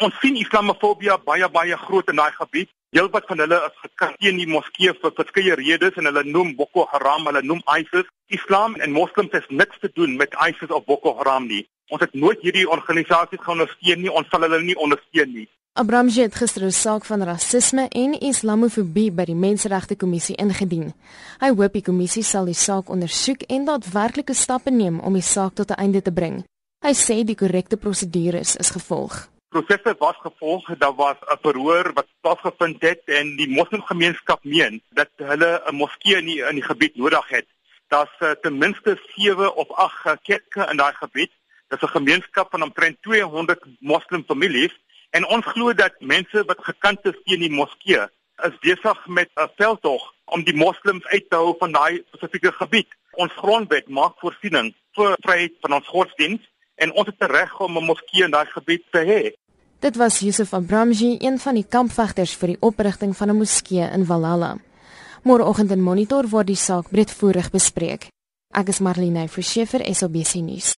Ons sien Islamofobie baie baie groot in daai gebied. Heelwat van hulle is gekant teen die moskee vir verskeie redes en hulle noem Boko Haram, hulle noem ISIS. Islam en moslems het niks te doen met ISIS of Boko Haram nie. Ons het nooit hierdie organisasies geondersteun nie, ons sal hulle nie ondersteun nie. Abramji het gister 'n saak van rasisme en islamofobie by die Menseregte Kommissie ingedien. Hy hoop die kommissie sal die saak ondersoek en daadwerklike stappe neem om die saak tot 'n einde te bring. Hy sê die korrekte prosedures is gevolg. Prosesse was gevolg, daar was 'n verhoor wat plaasgevind het en die moslimgemeenskap meen dat hulle 'n moskee in die, in die gebied nodig het. Daar's uh, ten minste 7 of 8 kerke in daai gebied. Dit is 'n gemeenskap van omtrent 200 moslimfamilies En ons glo dat mense wat gekant is teen die moskee is besig met 'n veldtog om die moslems uit te hou van daai spesifieke gebied. Ons grondwet maak voorsiening vir vryheid van ons godsdiens en ons het reg om 'n moskee in daai gebied te hê. Dit was Yusuf Abramji, een van die kampvegters vir die oprigting van 'n moskee in Valhalla. Môreoggend in Monitor word die saak breedvoerig bespreek. Ek is Marlene Forsiefer, SABC nuus.